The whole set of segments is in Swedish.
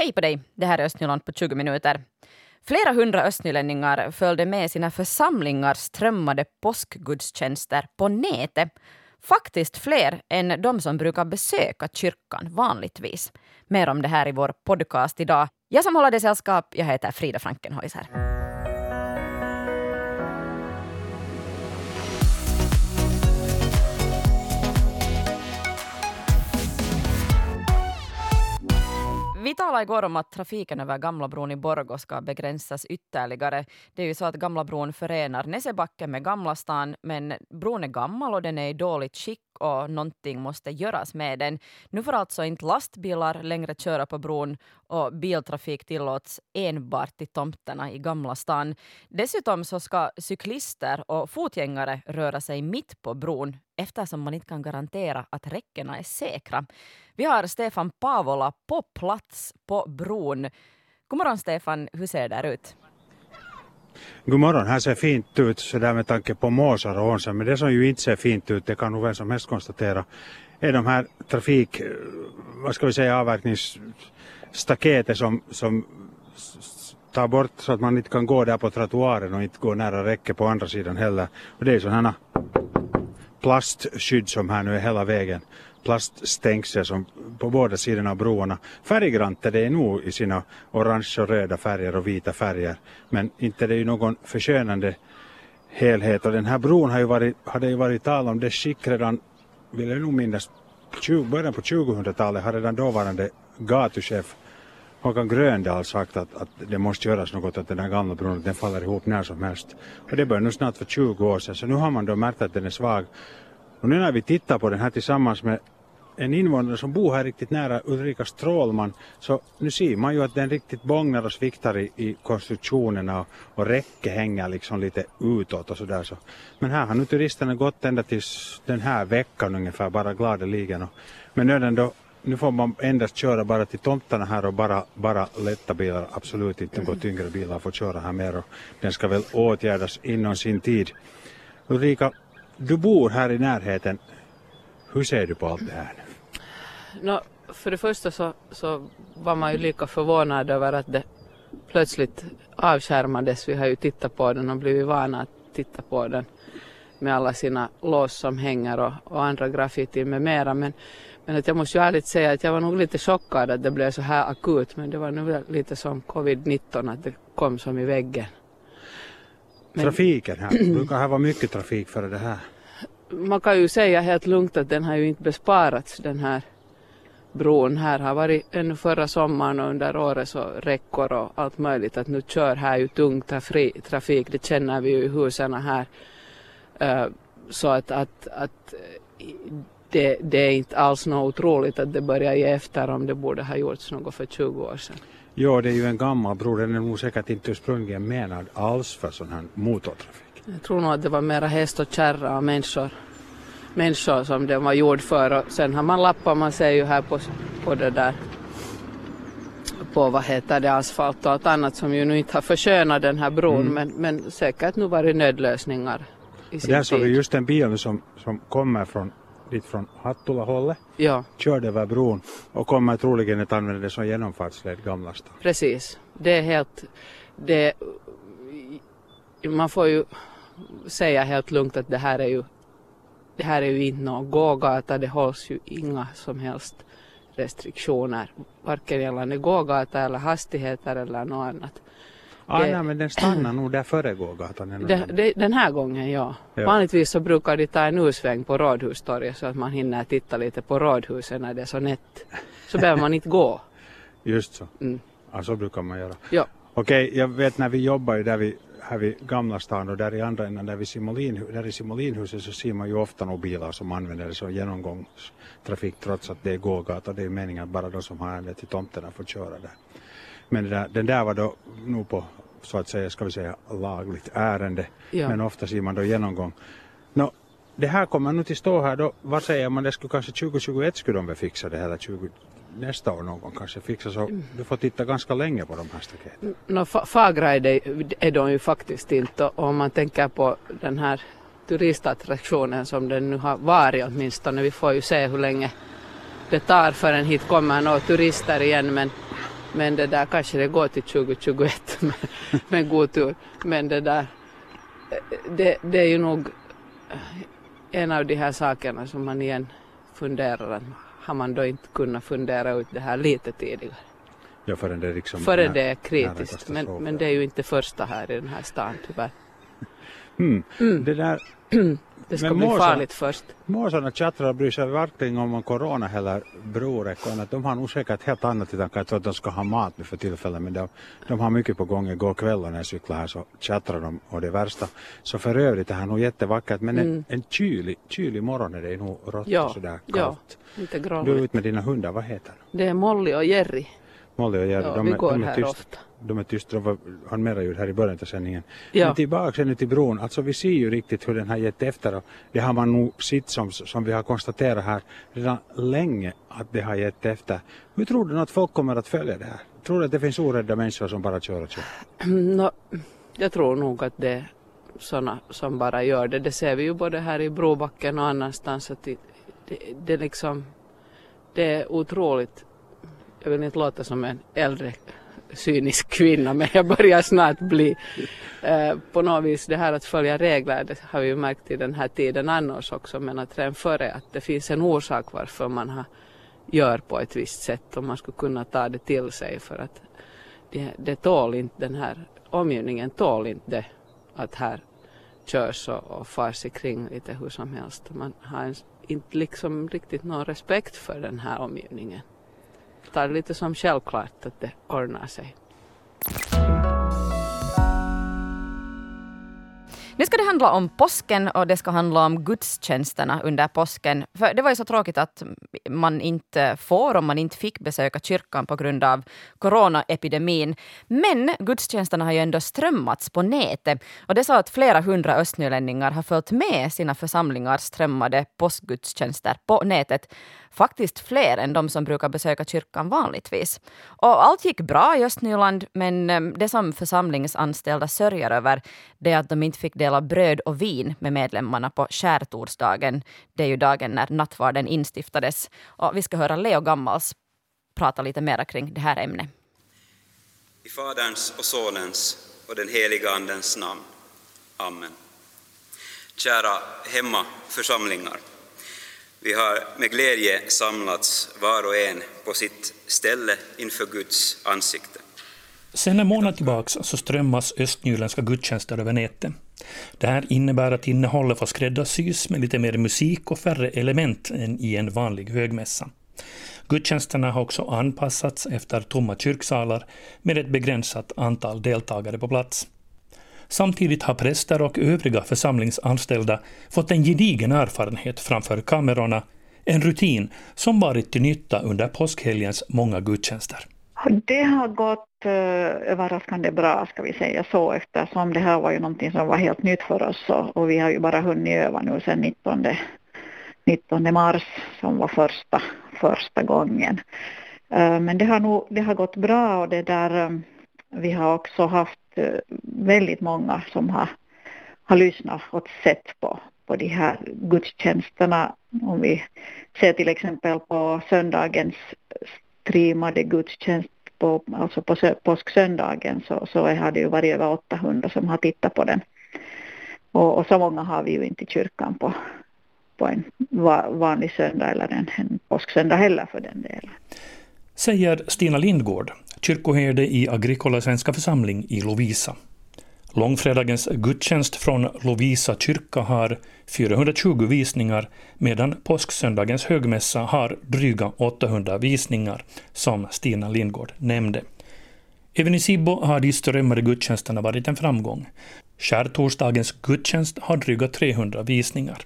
Hej på dig, det här är Östnyland på 20 minuter. Flera hundra östnylänningar följde med sina församlingar strömmade påskgudstjänster på nätet. Faktiskt fler än de som brukar besöka kyrkan vanligtvis. Mer om det här i vår podcast idag. Jag som håller dig sällskap, jag heter Frida Frankenhäuser. Vi talade igår om att trafiken över Gamla bron i Borgå ska begränsas ytterligare. Det är ju så att Gamla bron förenar Näsebacken med Gamla stan, men bron är gammal och den är i dåligt skick och någonting måste göras med den. Nu får alltså inte lastbilar längre köra på bron och biltrafik tillåts enbart till tomterna i Gamla stan. Dessutom så ska cyklister och fotgängare röra sig mitt på bron eftersom man inte kan garantera att räckena är säkra. Vi har Stefan Pavola på plats på bron. God morgon Stefan, hur ser det ut? God morgon, här ser fint ut sådär med tanke på måsar och onsen, men det som ju inte ser fint ut, det kan nog vem som helst konstatera, är de här trafik, eh, vad ska vi säga, avverkningsstaketet som, som tar bort så att man inte kan gå där på trottoaren och inte gå nära räcket på andra sidan heller. Och det är sådana plastskydd som här nu är hela vägen plaststängsel som på båda sidorna av broarna. Färggrant är det nog i sina orange och röda färger och vita färger. Men inte det är ju någon förskönande helhet. Och den här bron har ju varit, hade ju varit tal om det skick redan, vill jag nog minnas, 20, början på 2000-talet har redan dåvarande gatuchef Håkan Gröndal sagt att, att det måste göras något att den här gamla bron den faller ihop när som helst. Och det började nu snart för 20 år sedan så nu har man då märkt att den är svag. Och nu när vi tittar på den här tillsammans med en invånare som bor här riktigt nära Ulrika Strålman så nu ser man ju att den riktigt bångnar och sviktar i, i konstruktionerna och, och räcke hänger liksom lite utåt och sådär. Så. Men här har nu turisterna gått ända tills den här veckan ungefär bara gladeligen. Och, men nu, då, nu får man endast köra bara till tomtarna här och bara, bara lätta bilar, absolut inte några tyngre bilar får köra här mer och den ska väl åtgärdas inom sin tid. Ulrika, du bor här i närheten. Hur ser du på allt det här? No, för det första så, så var man ju lika förvånad över att det plötsligt avskärmades. Vi har ju tittat på den och blivit vana att titta på den med alla sina lås som hänger och, och andra graffiti med mera. Men, men att jag måste ju ärligt säga att jag var nog lite chockad att det blev så här akut. Men det var nog lite som covid-19 att det kom som i väggen. Men, Trafiken här, brukar här vara mycket trafik före det här? Man kan ju säga helt lugnt att den har ju inte besparats den här bron. Här har varit ännu förra sommaren och under året så räckor och allt möjligt att nu kör här ju tung trafik, det känner vi ju i husen här. Uh, så att, att, att det, det, är inte alls något otroligt att det börjar ge efter om det borde ha gjorts något för 20 år sedan. Ja, det är ju en gammal bro, den är nog säkert inte ursprungligen menad alls för sån här motortrafik. Jag tror nog att det var mera häst och kärra och människor. Människor som den var gjord för. Och sen har man lappar, man ser ju här på, på det där på vad heter det, asfalt och allt annat som ju nu inte har förskönat den här bron. Mm. men, men säkert nu varit nödlösningar i sin Där såg vi just en bil som, som kommer från dit från Hattula-hållet, ja. körde över bron och kommer troligen att använda det som genomfartsled Gamla stan. Precis, det är helt, det, man får ju säga helt lugnt att det här är ju det här är ju inte någon gågata, det hålls ju inga som helst restriktioner, varken gällande gågata eller hastigheter eller något annat. Ah, det, nej, men den stannar nog där före gågatan. Det, den här gången ja. ja. Vanligtvis så brukar de ta en usväng på Rådhustorget så att man hinner titta lite på rådhuset när det är så nätt. Så behöver man inte gå. Just så. Mm. Ja, så brukar man göra. Ja. Okej, jag vet när vi jobbar ju där vi här vid Gamla stan och där i andra änden där, vid Simolin, där i Simolinhuset så ser man ju ofta nog bilar som använder det som genomgångstrafik trots att det är gågata. Det är meningen att bara de som har ärende till tomterna får köra där. Men där, den där var då nog på så att säga, ska vi säga lagligt ärende. Ja. Men ofta ser man då genomgång. Nå, det här kommer nu till stå här då, vad säger man, det skulle kanske 2021 skulle de väl fixa det här, 20, nästa år någon gång kanske fixa så du får titta ganska länge på de här staketen. No, fagra är, det, är de ju faktiskt inte och om man tänker på den här turistattraktionen som den nu har varit åtminstone. Vi får ju se hur länge det tar förrän hit kommer några turister igen men, Men det där kanske det går till 2021 med, med god tur. Men det där, det, det är ju nog en av de här sakerna som man igen funderar att har man då inte kunnat fundera ut det här lite tidigare. Ja, förrän det, liksom Före det är kritiskt. Men, men det är ju inte första här i den här stan tyvärr. Mm. Mm. Det, där, det ska bli farligt först. Måsarna tjattrar och bryr sig verkligen om corona heller broräckon. de har nog säkert helt annat i tankar. Jag tror att de ska ha mat nu för tillfället men de, de har mycket på gång. Igår kväll när jag cyklade här så tjattrar de och det värsta. Så för övrigt är det här nog jättevackert men mm. en, en kylig, kylig morgon är det nog rått ja, sådär kallt. Ja, lite gråligt. Du är ute med dina hundar, vad heter de? Det är Molly och Jerry. Molly och Jerry, ja, de, de är här tyst. ofta de är tysta, de har mera ljud här i början av sändningen. Ja. Men tillbaka nu till bron, alltså vi ser ju riktigt hur den har gett efter och det har man nog sett som, som vi har konstaterat här redan länge att det har gett efter. Hur tror du att folk kommer att följa det här? Tror du att det finns orädda människor som bara kör och kör? No, jag tror nog att det är sådana som bara gör det. Det ser vi ju både här i Brobacken och annanstans att det, det, det liksom det är otroligt jag vill inte låta som en äldre cynisk kvinna men jag börjar snart bli eh, på något vis det här att följa regler det har vi ju märkt i den här tiden annars också men att redan före att det finns en orsak varför man har, gör på ett visst sätt och man skulle kunna ta det till sig för att det, det tål inte den här omgivningen tål inte det att här körs och, och fars kring lite hur som helst. Man har inte liksom riktigt någon respekt för den här omgivningen tar det lite som självklart att det ordnar sig. Nu ska det handla om påsken och det ska handla om gudstjänsterna under påsken. För det var ju så tråkigt att man inte får, om man inte fick besöka kyrkan på grund av coronaepidemin. Men gudstjänsterna har ju ändå strömmats på nätet. Och det sa att flera hundra östnylänningar har följt med sina församlingars strömmade påskgudstjänster på nätet faktiskt fler än de som brukar besöka kyrkan vanligtvis. Och allt gick bra i Östnyland, men eh, det som församlingsanställda sörjer över det är att de inte fick dela bröd och vin med medlemmarna på skärtorsdagen. Det är ju dagen när nattvarden instiftades. Och vi ska höra Leo Gammals prata lite mer kring det här ämnet. I Faderns och Sonens och den heliga Andens namn. Amen. Kära hemmaförsamlingar. Vi har med glädje samlats var och en på sitt ställe inför Guds ansikte. Sedan en månad tillbaka så strömmas östnyländska gudstjänster över nätet. Det här innebär att innehållet får skräddarsys med lite mer musik och färre element än i en vanlig högmässa. Gudstjänsterna har också anpassats efter tomma kyrksalar med ett begränsat antal deltagare på plats. Samtidigt har präster och övriga församlingsanställda fått en gedigen erfarenhet framför kamerorna, en rutin som varit till nytta under påskhelgens många gudstjänster. Det har gått eh, överraskande bra ska vi säga så eftersom det här var ju någonting som var helt nytt för oss och, och vi har ju bara hunnit öva nu sedan 19, 19 mars som var första, första gången. Eh, men det har, nog, det har gått bra och det där eh, vi har också haft Eh, väldigt många som har, har lyssnat och sett på, på de här gudstjänsterna. Om vi ser till exempel på söndagens streamade gudstjänst på, alltså på påsksöndagen så, så har det ju varit över 800 som har tittat på den. Och, och så många har vi ju inte i kyrkan på, på en vanlig söndag eller en, en påsksöndag heller för den delen. Säger Stina Lindgård, kyrkoherde i Agricola Svenska församling i Lovisa. Långfredagens gudstjänst från Lovisa kyrka har 420 visningar medan påsksöndagens högmässa har dryga 800 visningar, som Stina Lindgård nämnde. Även i Sibbo har de strömmade gudstjänsterna varit en framgång. Skärtorsdagens gudstjänst har dryga 300 visningar.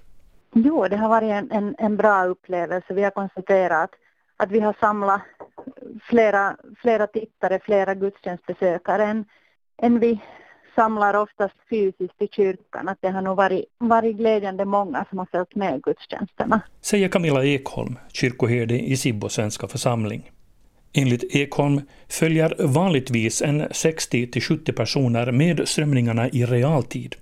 Jo, det har varit en, en, en bra upplevelse. Vi har konstaterat att vi har samlat flera, flera tittare, flera gudstjänstbesökare än, än vi samlar oftast fysiskt i kyrkan. Att det har nog varit, varit glädjande många som har följt med gudstjänsterna. Säger Camilla Ekholm, kyrkoherde i Sibbo svenska församling. Enligt Ekholm följer vanligtvis en 60-70 personer med strömningarna i realtid.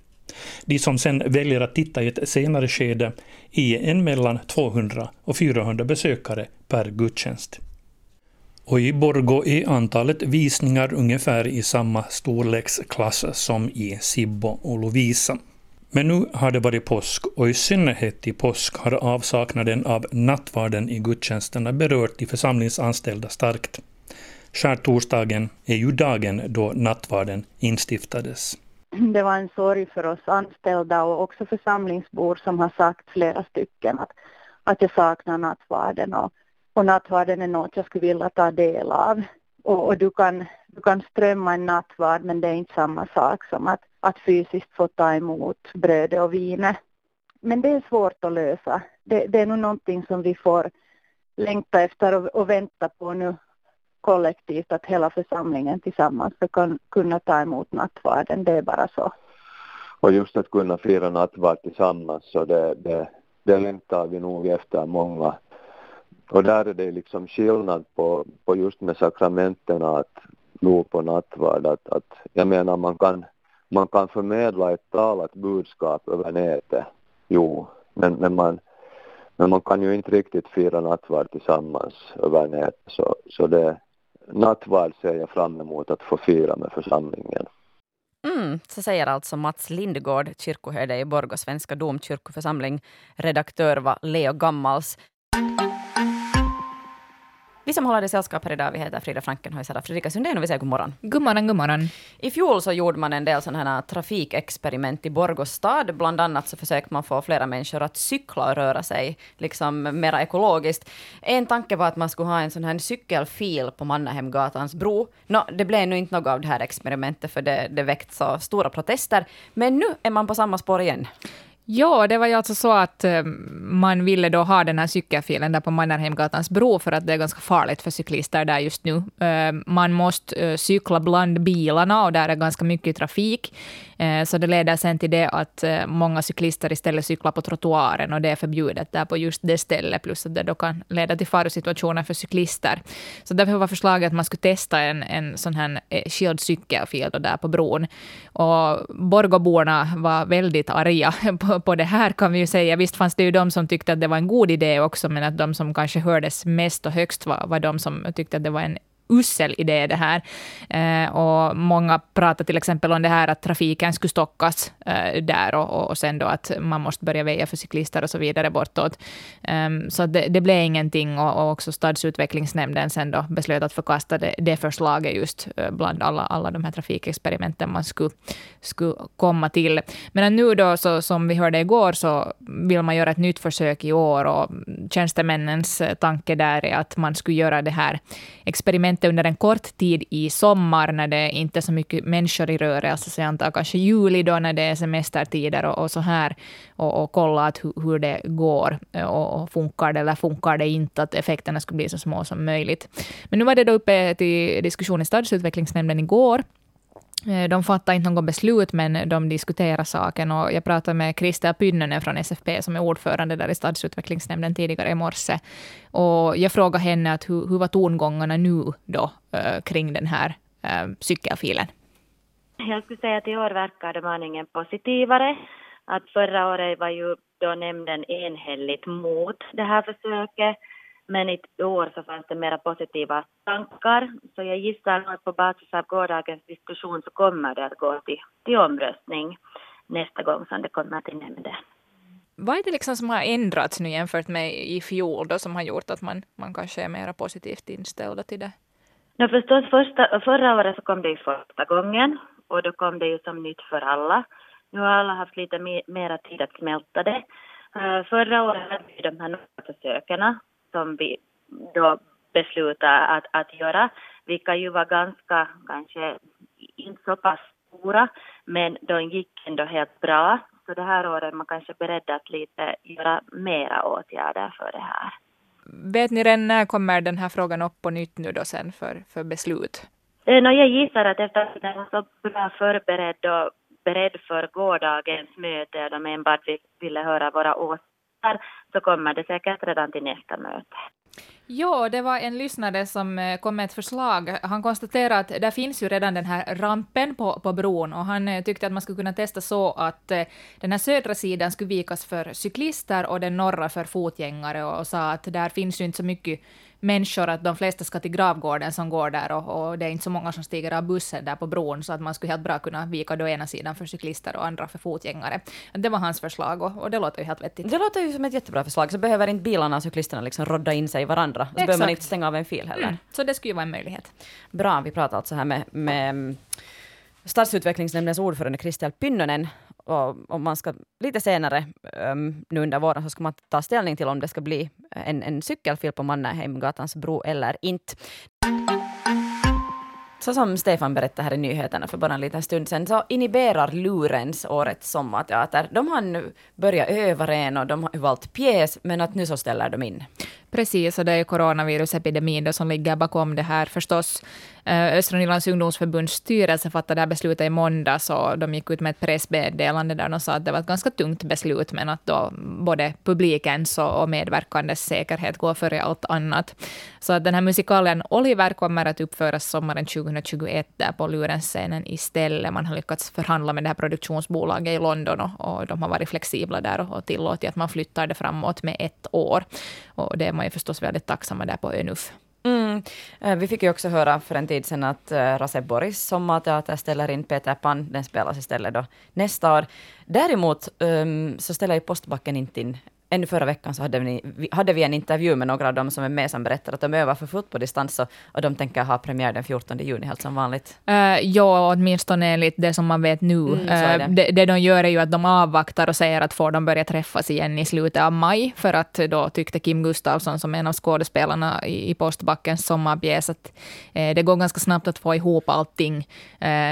De som sen väljer att titta i ett senare skede är en mellan 200 och 400 besökare per gudstjänst. Och i Borgo är antalet visningar ungefär i samma storleksklass som i Sibbo och Lovisa. Men nu har det varit påsk och i synnerhet i påsk har avsaknaden av nattvarden i gudstjänsterna berört de församlingsanställda starkt. Skärtorsdagen är ju dagen då nattvarden instiftades. Det var en sorg för oss anställda och också församlingsbor som har sagt flera stycken att, att jag saknar nattvarden och, och nattvarden är något jag skulle vilja ta del av. Och, och, du, kan, du kan strömma en nattvard men det är inte samma sak som att, att fysiskt få ta emot brödet och vinet. Men det är svårt att lösa. Det, det är nog någonting som vi får längta efter och, och vänta på nu kollektivt att hela församlingen tillsammans ska kunna ta emot nattvarden. Det är bara så. Och just att kunna fira nattvard tillsammans så det, det, det längtar vi nog efter många. Och där är det liksom skillnad på, på just med sakramenten att dop och nattvard. Att, att, jag menar man kan, man kan förmedla ett talat budskap över nätet. Jo, men, men man men man kan ju inte riktigt fira nattvard tillsammans över nätet så, så det, nattvard ser jag fram emot att få fira med församlingen. Mm, så säger alltså Mats Lindgård, kyrkoherde i Borgå svenska domkyrkoförsamling. Redaktör var Leo Gammals. Vi som håller i sällskap här idag, vi heter Frida Frankenhöj, Sara Fredrika Sundén och vi säger god morgon. God morgon, god morgon. I fjol så gjorde man en del sådana här trafikexperiment i Borgå stad. Bland annat så försökte man få flera människor att cykla och röra sig liksom mera ekologiskt. En tanke var att man skulle ha en sån här cykelfil på Mannerheimgatans bro. Nå, det blev nu inte något av det här experimentet för det, det väckte så stora protester. Men nu är man på samma spår igen. Ja, det var ju alltså så att eh, man ville då ha den här cykelfilen där på Mannerheimgatans bro för att det är ganska farligt för cyklister där just nu. Eh, man måste eh, cykla bland bilarna och där är ganska mycket trafik. Eh, så det leder sen till det att eh, många cyklister istället cyklar på trottoaren och det är förbjudet där på just det stället, plus att det då kan leda till farosituationer för cyklister. Så därför var förslaget att man skulle testa en, en sån här eh, skild cykelfil där på bron. Och Borgåborna var väldigt arga på på det här kan vi ju säga. Visst fanns det ju de som tyckte att det var en god idé också, men att de som kanske hördes mest och högst var, var de som tyckte att det var en usel idé det här. Eh, och många pratar till exempel om det här att trafiken skulle stockas eh, där och, och sen då att man måste börja väja för cyklister och så vidare bortåt. Um, så det, det blev ingenting och, och, också stadsutvecklingsnämnden sen då beslöt att förkasta det, det förslaget just eh, bland alla, alla de här trafikexperimenten man skulle, skulle komma till. Men nu då, så, som vi hörde igår, så vill man göra ett nytt försök i år och tjänstemännens eh, tanke där är att man skulle göra det här experimentet inte under en kort tid i sommar när det inte är så mycket människor i rörelse, alltså, så jag antar kanske juli då när det är semestertider och, och så här, och, och kolla att hur, hur det går. Och, och funkar det eller funkar det inte, att effekterna skulle bli så små som möjligt. Men nu var det då uppe till diskussion i stadsutvecklingsnämnden igår, Eh, de fattar inte något beslut, men de diskuterar saken. Och jag pratade med Christer Pynnönen från SFP, som är ordförande där i stadsutvecklingsnämnden tidigare i morse. Och jag frågade henne att hur, hur var tongångarna nu då, eh, kring den här äh, cykelfilen? Jag skulle säga att i år verkar de aningen positivare. Att förra året var ju då nämnden enhälligt mot det här försöket. Men i år så fanns det mera positiva tankar. Så jag gissar att på basis av gårdagens diskussion så kommer det att gå till, till omröstning nästa gång som det kommer till nämnden. Vad är det liksom som har ändrats nu jämfört med i fjol då som har gjort att man, man kanske är mer positivt inställd till det? No, förstås, första, förra året så kom det ju första gången och då kom det ju som nytt för alla. Nu har alla haft lite mer, mera tid att smälta det. Uh, förra året hade vi de här försöken som vi då beslutade att, att göra, vilka ju var ganska, kanske inte så pass stora, men de gick ändå helt bra. Så det här året är man kanske beredd att lite göra mera åtgärder för det här. Vet ni redan när kommer den här frågan upp på nytt nu då sen för, för beslut? Eh, no, jag gissar att efter att den var så bra förberedd och beredd för gårdagens möte, de enbart ville höra våra åsikter så kommer det säkert redan till nästa möte. Ja, det var en lyssnare som eh, kom med ett förslag. Han konstaterade att det finns ju redan den här rampen på, på bron och han eh, tyckte att man skulle kunna testa så att eh, den här södra sidan skulle vikas för cyklister och den norra för fotgängare och, och sa att där finns ju inte så mycket människor att de flesta ska till gravgården som går där och, och, det är inte så många som stiger av bussen där på bron så att man skulle helt bra kunna vika då ena sidan för cyklister och andra för fotgängare. Det var hans förslag och, och det låter ju helt vettigt. Det låter ju som ett jättebra förslag, så behöver inte bilarna och cyklisterna liksom rodda in sig i varandra. Så behöver man inte stänga av en fil heller. Mm. Så det skulle ju vara en möjlighet. Bra, vi pratar alltså här med, med Stadsutvecklingsnämndens ordförande Kristian Pynnönen och om man ska lite senare um, nu under våren så ska man ta ställning till om det ska bli en, en cykelfil på Mannerheimgatans bro eller inte. Så som Stefan berättade här i nyheterna för bara en liten stund sedan så inhiberar Lurens årets sommarteater. De har nu börjat öva redan och de har valt pjäs men att nu så ställer de in. Precis, och det är coronavirusepidemin som ligger bakom det här förstås. Eh, Östra Nylands ungdomsförbunds styrelse fattade det här beslutet i måndags och de gick ut med ett pressmeddelande där de sa att det var ett ganska tungt beslut men att då både publikens och medverkandes säkerhet går före allt annat. Så att den här musikalen Oliver kommer att uppföras sommaren 2021 där på Lurenscenen istället. Man har lyckats förhandla med det här produktionsbolaget i London och, och de har varit flexibla där och tillåtit att man flyttar det framåt med ett år. Och det är man ju förstås väldigt tacksamma där på ÖNUF. Mm. Eh, vi fick ju också höra för en tid sedan att eh, Rase Boris sommarteater ställer in Peter Pan. Den spelas istället då nästa år. Däremot um, så ställer ju Postbacken inte in ännu förra veckan så hade vi, hade vi en intervju med några av dem som är med som berättade att de övar för fullt på distans och, och de tänker ha premiär den 14 juni helt som vanligt. Uh, ja, åtminstone enligt det som man vet nu. Mm, uh, det. det. det. de gör är ju att de avvaktar och säger att får de börja träffas igen i slutet av maj, för att då tyckte Kim Gustafsson som en av skådespelarna i, i Postbackens sommarpjäs att uh, det går ganska snabbt att få ihop allting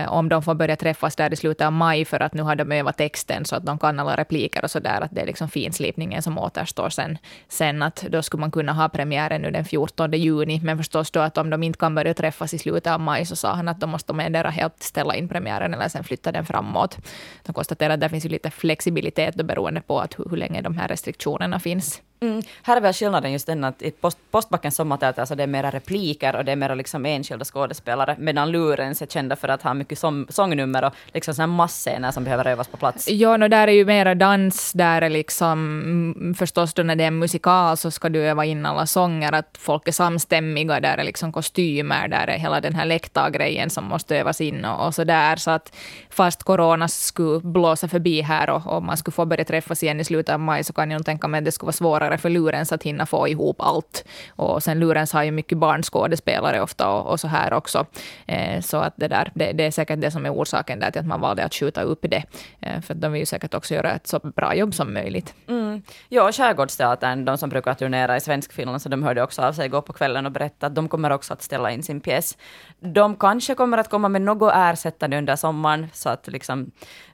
om de får börja träffas där i slutet av maj, för att nu har de övat texten så att de kan alla repliker och så där, att det är liksom finslipningen som återstår sen. Sen att då skulle man kunna ha premiären nu den 14 juni, men förstås då att om de inte kan börja träffas i slutet av maj så sa han att då måste de endera helt ställa in premiären eller sen flytta den framåt. De konstaterar att det finns ju lite flexibilitet då beroende på att hur, hur länge de här restriktionerna finns. Mm. Här är väl skillnaden just den att i post, Postbackens sommarteater så det är mera repliker och det är mera liksom enskilda skådespelare, medan Lurens är kända för att ha mycket som, sångnummer och liksom såna massscener som behöver övas på plats. Ja, no, där är ju mera dans, där är liksom mm, förstås då när det är en musikal så ska du öva in alla sånger, att folk är samstämmiga, där är liksom kostymer, där är hela den här läktargrejen som måste övas in och, och så där. Så att fast corona skulle blåsa förbi här och, och man skulle få börja träffas igen i slutet av maj så kan jag nog tänka mig att det skulle vara svårare svårare för Lurens att hinna få ihop allt. Och sen Lurens har ju mycket barnskådespelare ofta och, och så här också. Eh, så att det, där, det, det, är säkert det som är orsaken där till att man valde att skjuta upp det. Eh, för de vill ju säkert också göra ett så bra jobb som möjligt. Mm. Mm, ja, Skärgårdsteatern, de som brukar turnera i Svenskfinland, så de hörde också av sig igår på kvällen och berättade att de kommer också att ställa in sin pjäs. De kanske kommer att komma med något ersättande under sommaren, så att liksom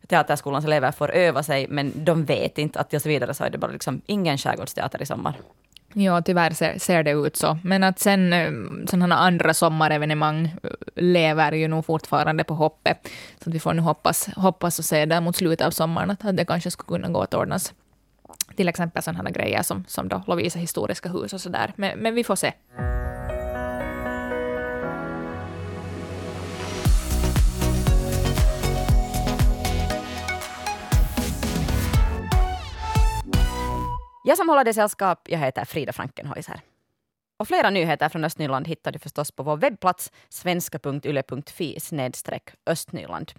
Teaterskolans elever får öva sig, men de vet inte att tills vidare så är det bara liksom ingen skärgårdsteater i sommar. Ja, tyvärr ser, ser det ut så. Men att sen eh, sådana andra sommarevenemang eh, lever ju nog fortfarande på hoppet. Så vi får nu hoppas, hoppas och se där mot slutet av sommaren att det kanske skulle kunna gå att ordnas. Till exempel sådana grejer som, som då Lovisa historiska hus och sådär. Men, men vi får se. Jag som håller dig sällskap, jag heter Frida Frankenhäuser. Och flera nyheter från Östnyland hittar du förstås på vår webbplats svenska.yle.fi östnyland.